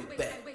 everything.